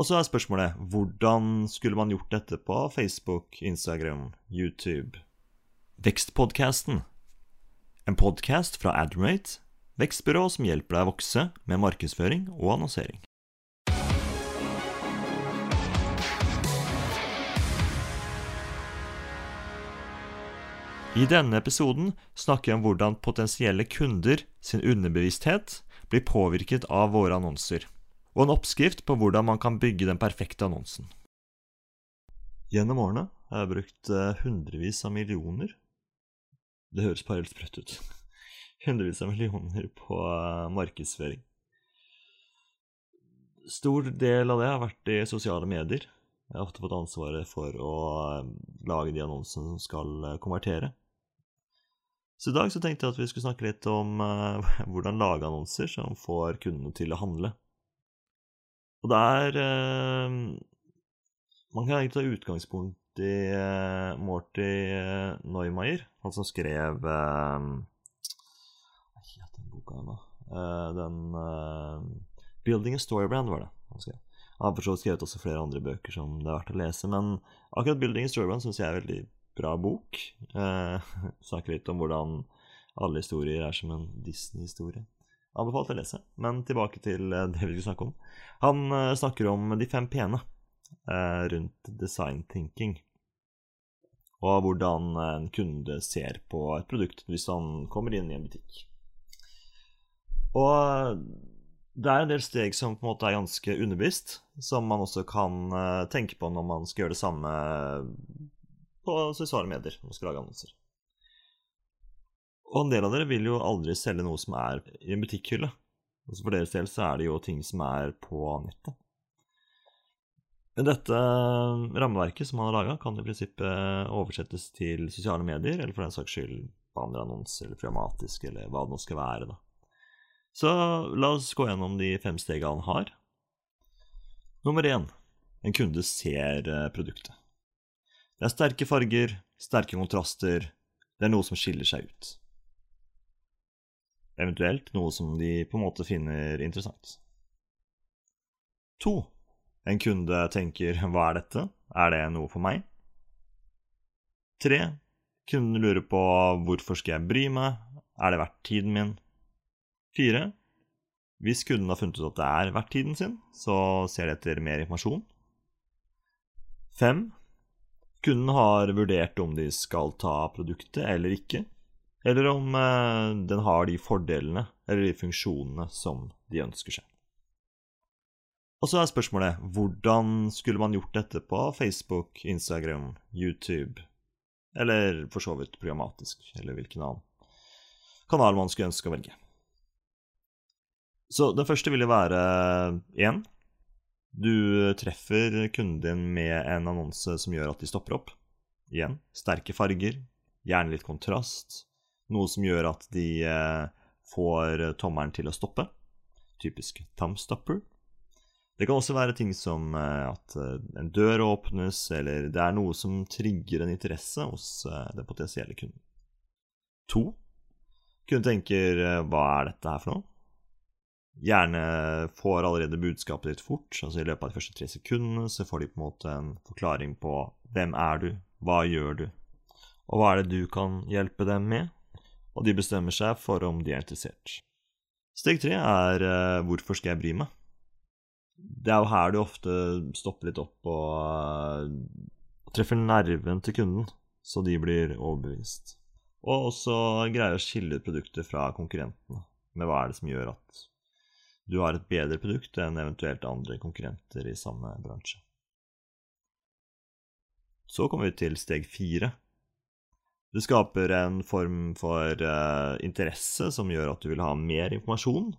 Og så er spørsmålet hvordan skulle man gjort dette på Facebook, Instagram, YouTube? Vekstpodkasten. En podkast fra Admate, vekstbyrå som hjelper deg å vokse med markedsføring og annonsering. I denne episoden snakker jeg om hvordan potensielle kunder sin underbevissthet blir påvirket av våre annonser, og en oppskrift på hvordan man kan bygge den perfekte annonsen. Gjennom årene har jeg brukt eh, hundrevis av millioner Det høres bare helt sprøtt ut. Hundrevis av millioner på eh, markedsføring. Stor del av det har vært i sosiale medier. Jeg har ofte fått ansvaret for å eh, lage de annonsene som skal konvertere. Så i dag så tenkte jeg at vi skulle snakke litt om hvordan lage annonser som får kundene til å handle. Og det er uh, Man kan egentlig ta utgangspunkt i uh, Morty Neumeier, han som skrev Hva het den boka ennå? den 'Building a Storybrand', var det han skrev. Han har skrevet også flere andre bøker som det er verdt å lese, men akkurat 'Building a Storybrand' syns jeg er veldig bra bok. Eh, snakker litt om hvordan alle historier er som en Disney-historie. Anbefalt å lese, men tilbake til eh, det vi skulle snakke om. Han eh, snakker om de fem pene eh, rundt design thinking. Og hvordan en kunde ser på et produkt hvis han kommer inn i en butikk. Og det er en del steg som på en måte er ganske underbevisst, som man også kan tenke på når man skal gjøre det samme på sosiale medier man skal lage annonser. Og en del av dere vil jo aldri selge noe som er i en butikkhylle. Altså for deres del så er det jo ting som er på nettet. Dette rammeverket som man har laga, kan i prinsippet oversettes til sosiale medier, eller for den saks skyld bannerannonser eller programmatisk, eller hva det nå skal være. da. Så la oss gå gjennom de fem stegene han har. Nummer én en kunde ser eh, produktet. Det er sterke farger, sterke kontraster, det er noe som skiller seg ut. Eventuelt noe som de på en måte finner interessant. To. En kunde tenker 'hva er dette', er det noe for meg? Tre. Kunden lurer på 'hvorfor skal jeg bry meg', er det verdt tiden min? Fire. Hvis kunden har funnet ut at det er verdt tiden sin, så ser de etter mer informasjon. Fem. Kunden har vurdert om de skal ta produktet eller ikke, eller om eh, den har de fordelene eller de funksjonene som de ønsker seg. Og så er spørsmålet hvordan skulle man gjort dette på Facebook, Instagram, YouTube, eller for så vidt programmatisk, eller hvilken annen kanal man skulle ønske å velge. Så den første vil jo være én du treffer kunden din med en annonse som gjør at de stopper opp. Igjen sterke farger, gjerne litt kontrast. Noe som gjør at de eh, får tommelen til å stoppe. Typisk thumbstopper. Det kan også være ting som eh, at eh, en dør åpnes, eller det er noe som trigger en interesse hos den potensielle kunden. To. Kunden tenker 'hva er dette her for noe'? gjerne får allerede budskapet ditt fort. altså I løpet av de første tre sekundene så får de på en måte en forklaring på hvem er du, hva gjør du, og hva er det du kan hjelpe dem med? Og de bestemmer seg for om de er interessert. Steg tre er uh, hvorfor skal jeg bry meg? Det er jo her du ofte stopper litt opp og uh, treffer nerven til kunden, så de blir overbevist. Og også greier å skille produktet fra konkurrentene, med hva er det som gjør at du har et bedre produkt enn eventuelt andre konkurrenter i samme bransje. Så kommer vi til steg fire. Det skaper en form for uh, interesse som gjør at du vil ha mer informasjon.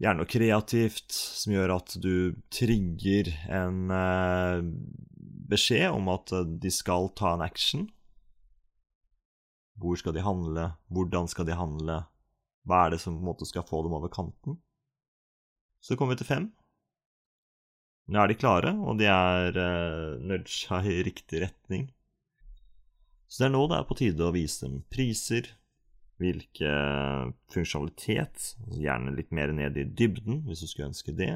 Gjerne noe kreativt som gjør at du trigger en uh, beskjed om at de skal ta en action. Hvor skal de handle? Hvordan skal de handle? Hva er det som på en måte skal få dem over kanten? Så kommer vi til fem. Nå er de klare, og de er uh, nudga i riktig retning. Så det er nå det er på tide å vise dem priser, hvilke funksjonalitet, altså gjerne litt mer ned i dybden hvis du skulle ønske det,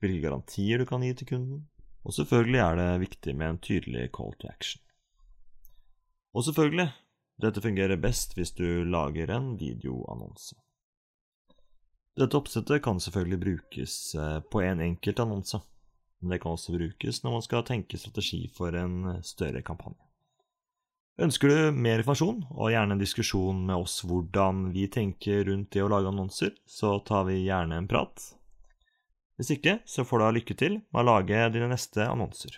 hvilke garantier du kan gi til kunden, og selvfølgelig er det viktig med en tydelig call to action. Og selvfølgelig, dette fungerer best hvis du lager en videoannonse. Dette oppsettet kan selvfølgelig brukes eh, på en enkelt annonse, men det kan også brukes når man skal tenke strategi for en større kampanje. Ønsker du mer informasjon, og gjerne en diskusjon med oss hvordan vi tenker rundt det å lage annonser, så tar vi gjerne en prat. Hvis ikke, så får du ha lykke til med å lage dine neste annonser.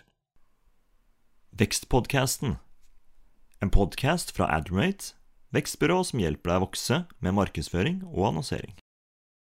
Vekstpodkasten. En podkast fra Admirate, vekstbyrå som hjelper deg å vokse med markedsføring og annonsering.